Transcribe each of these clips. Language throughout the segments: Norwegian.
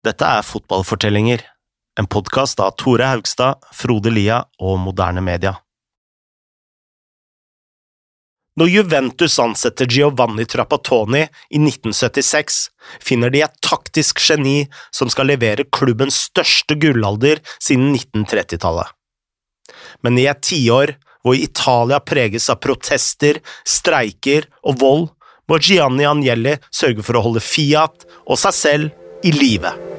Dette er Fotballfortellinger, en podkast av Tore Haugstad, Frode Lia og Moderne Media. Når Juventus ansetter Giovanni Trapattoni i 1976, finner de et taktisk geni som skal levere klubbens største gullalder siden 1930-tallet. Men i et tiår hvor Italia preges av protester, streiker og vold, må Gianni Agnelli sørge for å holde Fiat og seg selv i live.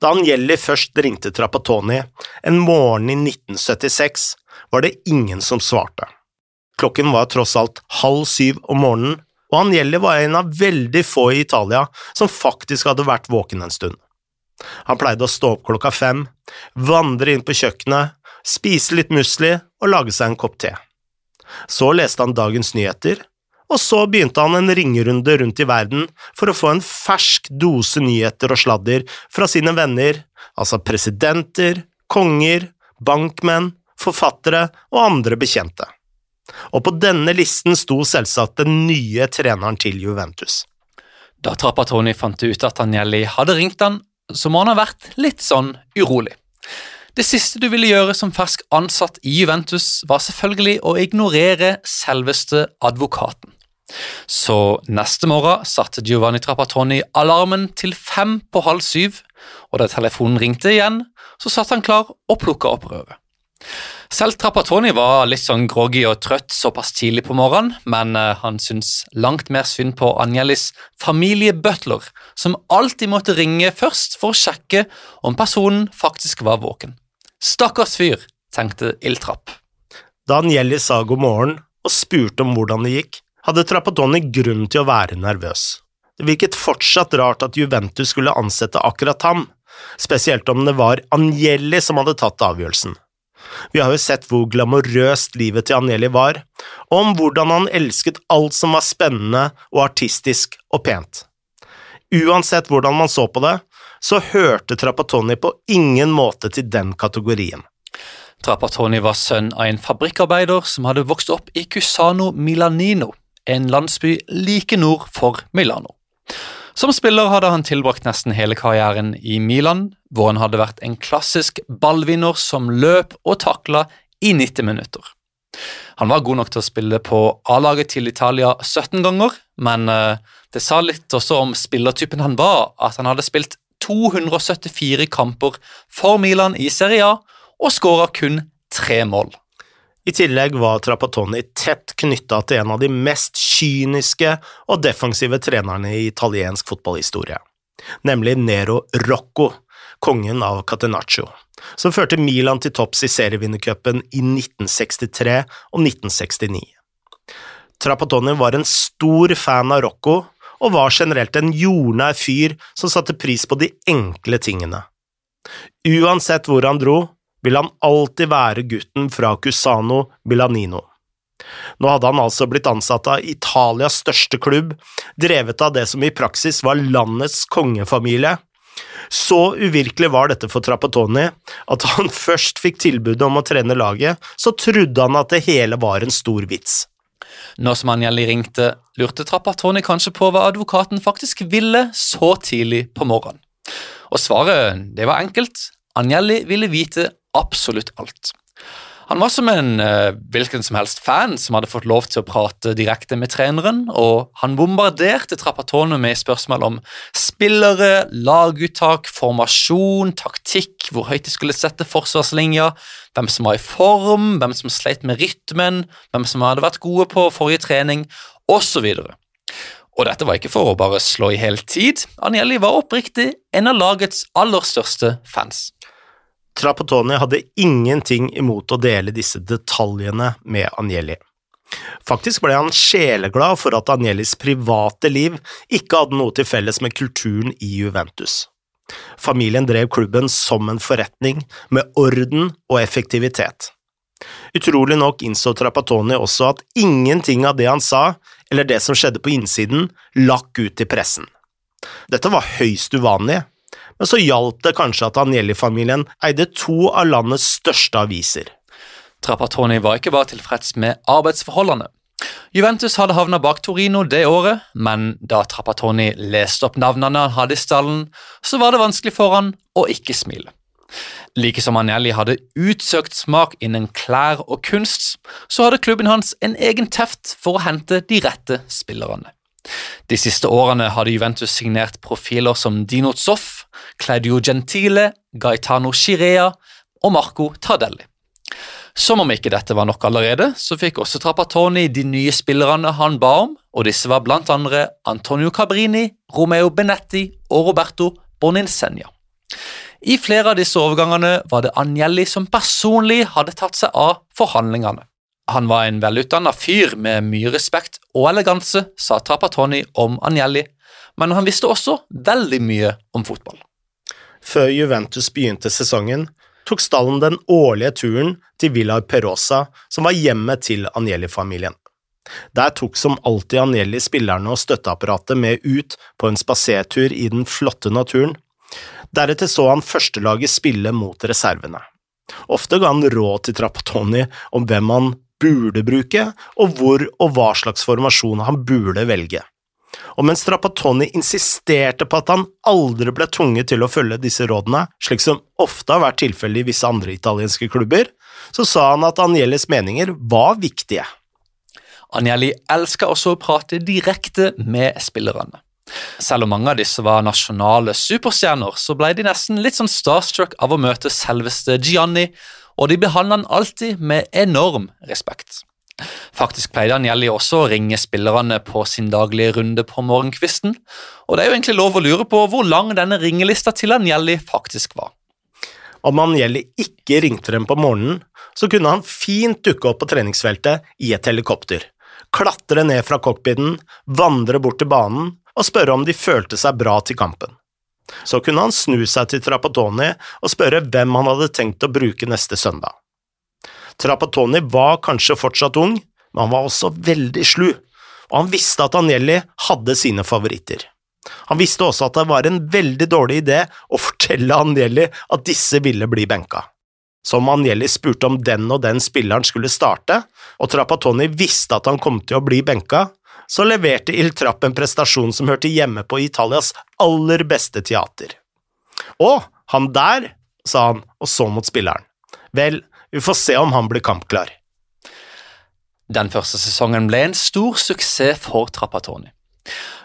Da Agnelli først ringte Trapattoni en morgen i 1976, var det ingen som svarte. Klokken var tross alt halv syv om morgenen, og Angelli var en av veldig få i Italia som faktisk hadde vært våken en stund. Han pleide å stå opp klokka fem, vandre inn på kjøkkenet, spise litt musli og lage seg en kopp te. Så leste han dagens nyheter, og så begynte han en ringerunde rundt i verden for å få en fersk dose nyheter og sladder fra sine venner, altså presidenter, konger, bankmenn, forfattere og andre bekjente. Og på denne listen sto selvsagt den nye treneren til Juventus. Da Trapattoni fant ut at Agnelli hadde ringt han, så må han ha vært litt sånn urolig. Det siste du ville gjøre som fersk ansatt i Juventus, var selvfølgelig å ignorere selveste advokaten. Så neste morgen satte Giovanni Trapattoni alarmen til fem på halv syv, og da telefonen ringte igjen, så satt han klar og plukka opp røret. Selv Trapattoni var litt sånn groggy og trøtt såpass tidlig på morgenen, men han syntes langt mer synd på Angelis familiebutler, som alltid måtte ringe først for å sjekke om personen faktisk var våken. Stakkars fyr, tenkte Ildtrapp. Da Agnelli sa god morgen og spurte om hvordan det gikk, hadde Trapattoni grunn til å være nervøs. Det virket fortsatt rart at Juventus skulle ansette akkurat ham, spesielt om det var Agnelli som hadde tatt avgjørelsen. Vi har jo sett hvor glamorøst livet til Agnelli var, og om hvordan han elsket alt som var spennende og artistisk og pent. Uansett hvordan man så på det, så hørte Trapattoni på ingen måte til den kategorien. Trapattoni var sønn av en fabrikkarbeider som hadde vokst opp i Cusano Milanino, en landsby like nord for Milano. Som spiller hadde han tilbrakt nesten hele karrieren i Milan, hvor han hadde vært en klassisk ballvinner som løp og takla i 90 minutter. Han var god nok til å spille på A-laget til Italia 17 ganger, men det sa litt også om spillertypen han var, at han hadde spilt 274 kamper for Milan i Serie A og skåra kun tre mål. I tillegg var Trapattoni tett knytta til en av de mest kyniske og defensive trenerne i italiensk fotballhistorie, nemlig Nero Rocco, kongen av Catenaccio, som førte Milan til topps i serievinnercupen i 1963 og 1969. Trapattoni var en stor fan av Rocco og var generelt en jordnær fyr som satte pris på de enkle tingene. Uansett hvor han dro, vil han alltid være gutten fra Cusano Milanino. Nå hadde han altså blitt ansatt av Italias største klubb, drevet av det som i praksis var landets kongefamilie. Så uvirkelig var dette for Trapattoni at da han først fikk tilbudet om å trene laget, så trodde han at det hele var en stor vits. Når som Agnelli ringte, lurte Trapattoni kanskje på hva advokaten faktisk ville så tidlig på morgenen. Og svaret, det var enkelt. Agnelli ville vite absolutt alt. Han var som en uh, hvilken som helst fan som hadde fått lov til å prate direkte med treneren, og han bombarderte Trappatone med spørsmål om spillere, laguttak, formasjon, taktikk, hvor høyt de skulle sette forsvarslinja, hvem som var i form, hvem som sleit med rytmen, hvem som hadde vært gode på forrige trening, osv. Og dette var ikke for å bare slå i hel tid, Agnelli var oppriktig en av lagets aller største fans. Trapattoni hadde ingenting imot å dele disse detaljene med Agnelli. Faktisk ble han sjeleglad for at Agnellis private liv ikke hadde noe til felles med kulturen i Juventus. Familien drev klubben som en forretning, med orden og effektivitet. Utrolig nok innså Trapattoni også at ingenting av det han sa, eller det som skjedde på innsiden, lakk ut til pressen. Dette var høyst uvanlig, men så hjalp det kanskje at Agnelli-familien eide to av landets største aviser. Trapattoni var ikke bare tilfreds med arbeidsforholdene. Juventus hadde havna bak Torino det året, men da Trapattoni leste opp navnene han hadde i stallen, så var det vanskelig for han å ikke smile. Like som Agnelli hadde utsøkt smak innen klær og kunst, så hadde klubben hans en egen teft for å hente de rette spillerne. De siste årene hadde Juventus signert profiler som Dino Zoff, Claudio Gentile, Gaetano Chirea og Marco Tardelli. Som om ikke dette var nok allerede, så fikk også Trapattoni de nye spillerne han ba om, og disse var blant andre Antonio Cabrini, Romeo Benetti og Roberto Boninsegna. I flere av disse overgangene var det Agnelli som personlig hadde tatt seg av forhandlingene. Han var en velutdanna fyr med mye respekt og eleganse, sa Trapattoni om Agnelli, men han visste også veldig mye om fotball. Før Juventus begynte sesongen, tok stallen den årlige turen til Villa Perosa, som var hjemmet til Agnelli-familien. Der tok som alltid Agnelli spillerne og støtteapparatet med ut på en spasertur i den flotte naturen, Deretter så han førstelaget spille mot reservene. Ofte ga han råd til Trappatoni om hvem han burde bruke, og hvor og hva slags formasjon han burde velge. Og mens Trapattoni insisterte på at han aldri ble tvunget til å følge disse rådene, slik som ofte har vært tilfellet i visse andre italienske klubber, så sa han at Agnellis meninger var viktige. Anjeli elsker også å prate direkte med spillerne. Selv om mange av disse var nasjonale superstjerner, så ble de nesten litt sånn starstruck av å møte selveste Gianni, og de behandlet han alltid med enorm respekt. Faktisk pleide Agnelli også å ringe spillerne på sin daglige runde på morgenkvisten, og det er jo egentlig lov å lure på hvor lang denne ringelista til Agnelli faktisk var. Om Agnelli ikke ringte dem på morgenen, så kunne han fint dukke opp på treningsfeltet i et helikopter, klatre ned fra cockpiten, vandre bort til banen og spørre om de følte seg bra til kampen. Så kunne han snu seg til Trapatoni og spørre hvem han hadde tenkt å bruke neste søndag. Trapattoni var kanskje fortsatt ung, men han var også veldig slu, og han visste at Agnelli hadde sine favoritter. Han visste også at det var en veldig dårlig idé å fortelle Agnelli at disse ville bli benka. Så om Agnelli spurte om den og den spilleren skulle starte, og Trapattoni visste at han kom til å bli benka, så leverte Il Trapp en prestasjon som hørte hjemme på Italias aller beste teater. Å, han der, sa han og så mot spilleren. Vel, vi får se om han blir kampklar. Den første sesongen ble en stor suksess for Trappatoni.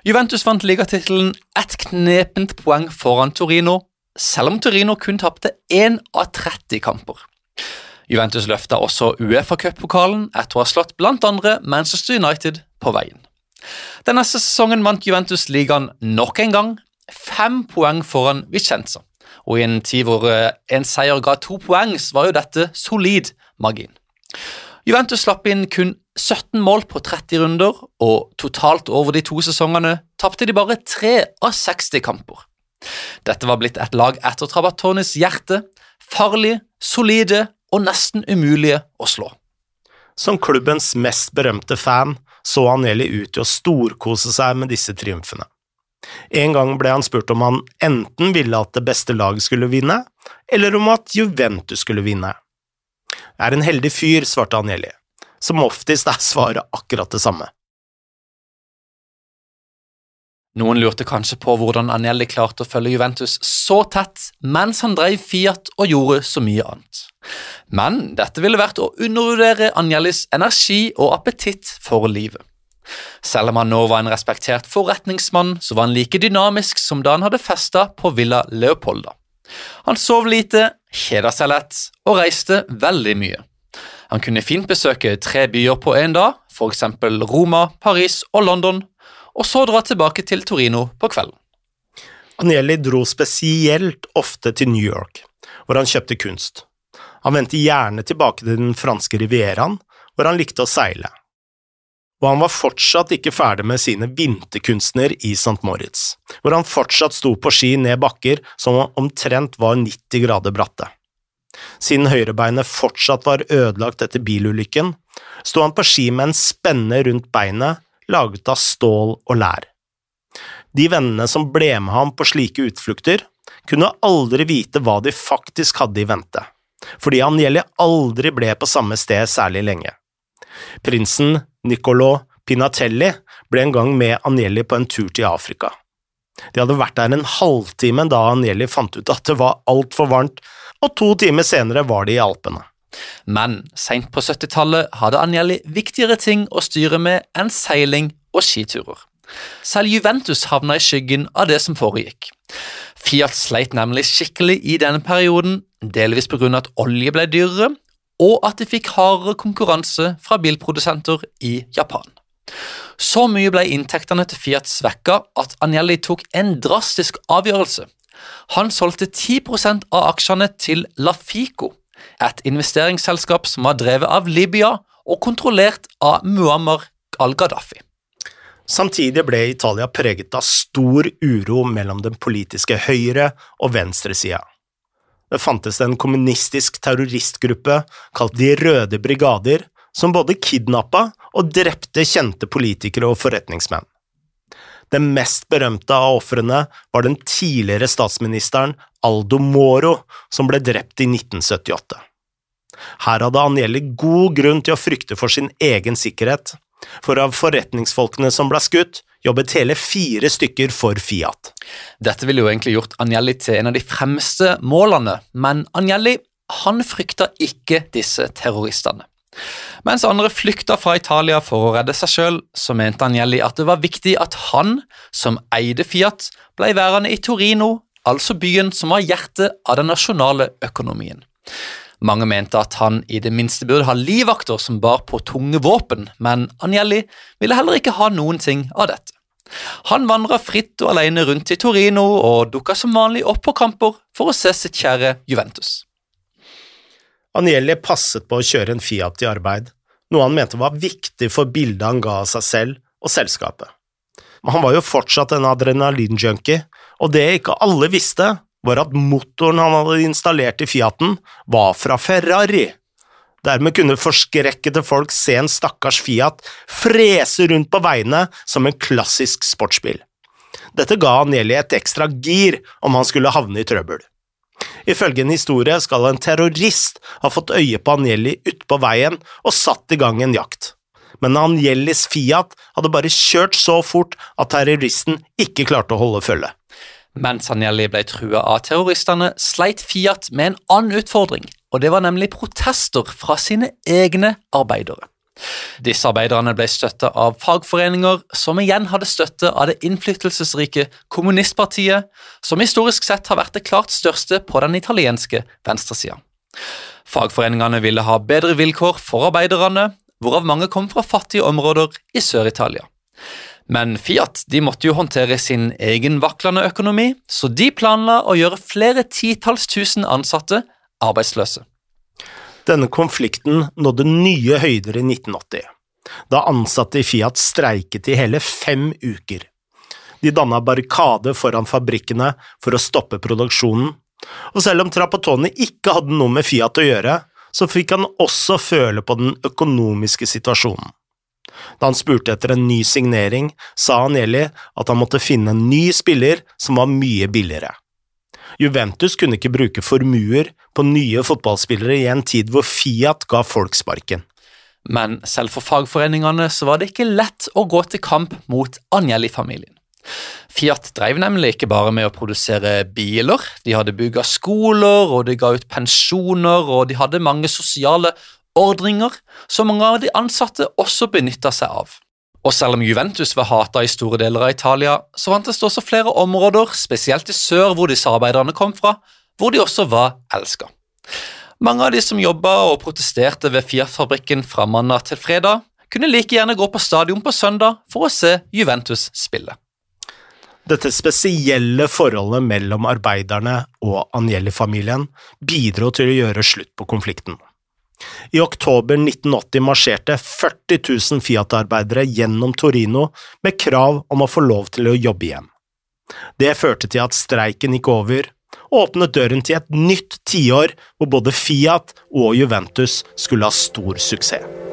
Juventus vant ligatittelen ett knepent poeng foran Torino, selv om Torino kun tapte én av 30 kamper. Juventus løfta også Uefa-cuppokalen etter å ha slått andre Manchester United på veien. Den neste sesongen vant Juventus ligaen nok en gang, fem poeng foran Vicenza. Og i en tid hvor eh, en seier ga to poeng, så var jo dette solid margin. Juventus slapp inn kun 17 mål på 30 runder, og totalt over de to sesongene tapte de bare 3 av 60 kamper. Dette var blitt et lag etter Trabattonis hjerte, farlige, solide og nesten umulige å slå. Som klubbens mest berømte fan så Agnelli ut til å storkose seg med disse triumfene. En gang ble han spurt om han enten ville at det beste laget skulle vinne, eller om at Juventus skulle vinne. Jeg er en heldig fyr, svarte Anjeli. Som oftest er svaret akkurat det samme. Noen lurte kanskje på hvordan Agnelli klarte å følge Juventus så tett mens han drev Fiat og gjorde så mye annet. Men dette ville vært å undervurdere Agnellis energi og appetitt for livet. Selv om han nå var en respektert forretningsmann, så var han like dynamisk som da han hadde festa på Villa Leopolda. Han sov lite, kjeda seg lett og reiste veldig mye. Han kunne fint besøke tre byer på én dag, f.eks. Roma, Paris og London, og så dra tilbake til Torino på kvelden. Agnelli dro spesielt ofte til New York, hvor han kjøpte kunst. Han vendte gjerne tilbake til den franske rivieraen, hvor han likte å seile. Og han var fortsatt ikke ferdig med sine vinterkunstner i St. Moritz, hvor han fortsatt sto på ski ned bakker som omtrent var 90 grader bratte. Siden høyrebeinet fortsatt var ødelagt etter bilulykken, sto han på ski med en spenne rundt beinet laget av stål og lær. De vennene som ble med ham på slike utflukter, kunne aldri vite hva de faktisk hadde i vente, fordi Agnelli aldri ble på samme sted særlig lenge. Prinsen Niccolo Pinatelli ble en gang med Agnelli på en tur til Afrika. De hadde vært der en halvtime da Agnelli fant ut at det var altfor varmt, og to timer senere var de i Alpene. Men seint på 70-tallet hadde Agnelli viktigere ting å styre med enn seiling og skiturer. Selv Juventus havna i skyggen av det som foregikk. Fiat sleit nemlig skikkelig i denne perioden, delvis pga. at olje ble dyrere, og at de fikk hardere konkurranse fra bilprodusenter i Japan. Så mye ble inntektene til Fiat svekka at Agnelli tok en drastisk avgjørelse. Han solgte 10% av aksjene til Lafico, et investeringsselskap som var drevet av Libya og kontrollert av Muammar al-Gaddafi. Samtidig ble Italia preget av stor uro mellom den politiske høyre- og venstresida. Det fantes en kommunistisk terroristgruppe kalt De røde brigader, som både kidnappa og drepte kjente politikere og forretningsmenn. Den mest berømte av ofrene var den tidligere statsministeren Aldo Moro, som ble drept i 1978. Her hadde Agnelli god grunn til å frykte for sin egen sikkerhet, for av forretningsfolkene som ble skutt, jobbet hele fire stykker for Fiat. Dette ville jo egentlig gjort Agnelli til en av de fremste målene, men Agnelli han frykta ikke disse terroristene. Mens andre flykta fra Italia for å redde seg sjøl, så mente Agnelli at det var viktig at han, som eide Fiat, ble værende i Torino, altså byen som var hjertet av den nasjonale økonomien. Mange mente at han i det minste burde ha livvakter som bar på tunge våpen, men Agnelli ville heller ikke ha noen ting av dette. Han vandra fritt og alene rundt i Torino og dukka som vanlig opp på kamper for å se sitt kjære Juventus. Agnelli passet på å kjøre en Fiat i arbeid, noe han mente var viktig for bildet han ga av seg selv og selskapet. Men han var jo fortsatt en adrenalinjunkie, og det ikke alle visste, var at motoren han hadde installert i Fiaten, var fra Ferrari. Dermed kunne forskrekkede folk se en stakkars Fiat frese rundt på veiene som en klassisk sportsbil. Dette ga Nelly et ekstra gir om han skulle havne i trøbbel. Ifølge en historie skal en terrorist ha fått øye på Anjelli ute på veien og satt i gang en jakt. Men Anjellis Fiat hadde bare kjørt så fort at terroristen ikke klarte å holde følge. Mens Agnelli ble trua av terroristene, sleit Fiat med en annen utfordring, og det var nemlig protester fra sine egne arbeidere. Disse arbeiderne ble støtta av fagforeninger, som igjen hadde støtte av det innflytelsesrike kommunistpartiet, som historisk sett har vært det klart største på den italienske venstresida. Fagforeningene ville ha bedre vilkår for arbeiderne, hvorav mange kom fra fattige områder i Sør-Italia. Men Fiat de måtte jo håndtere sin egen vaklende økonomi, så de planla å gjøre flere titalls tusen ansatte arbeidsløse. Denne konflikten nådde nye høyder i 1980, da ansatte i Fiat streiket i hele fem uker. De danna barrikade foran fabrikkene for å stoppe produksjonen, og selv om Trapattoni ikke hadde noe med Fiat å gjøre, så fikk han også føle på den økonomiske situasjonen. Da han spurte etter en ny signering, sa Anjeli at han måtte finne en ny spiller som var mye billigere. Juventus kunne ikke bruke formuer på nye fotballspillere i en tid hvor Fiat ga folk sparken. Men selv for fagforeningene så var det ikke lett å gå til kamp mot Agnelli-familien. Fiat drev nemlig ikke bare med å produsere biler, de hadde bygga skoler, og de ga ut pensjoner, og de hadde mange sosiale ordringer som mange av de ansatte også benytta seg av. Og selv om Juventus var hata i store deler av Italia, så fantes det også flere områder, spesielt i sør hvor disse arbeiderne kom fra, hvor de også var elska. Mange av de som jobba og protesterte ved Fiat-fabrikken fra mandag til fredag, kunne like gjerne gå på stadion på søndag for å se Juventus spille. Dette spesielle forholdet mellom arbeiderne og Agnelli-familien bidro til å gjøre slutt på konflikten. I oktober 1980 marsjerte 40 000 Fiat-arbeidere gjennom Torino med krav om å få lov til å jobbe igjen. Det førte til at streiken gikk over, og åpnet døren til et nytt tiår hvor både Fiat og Juventus skulle ha stor suksess.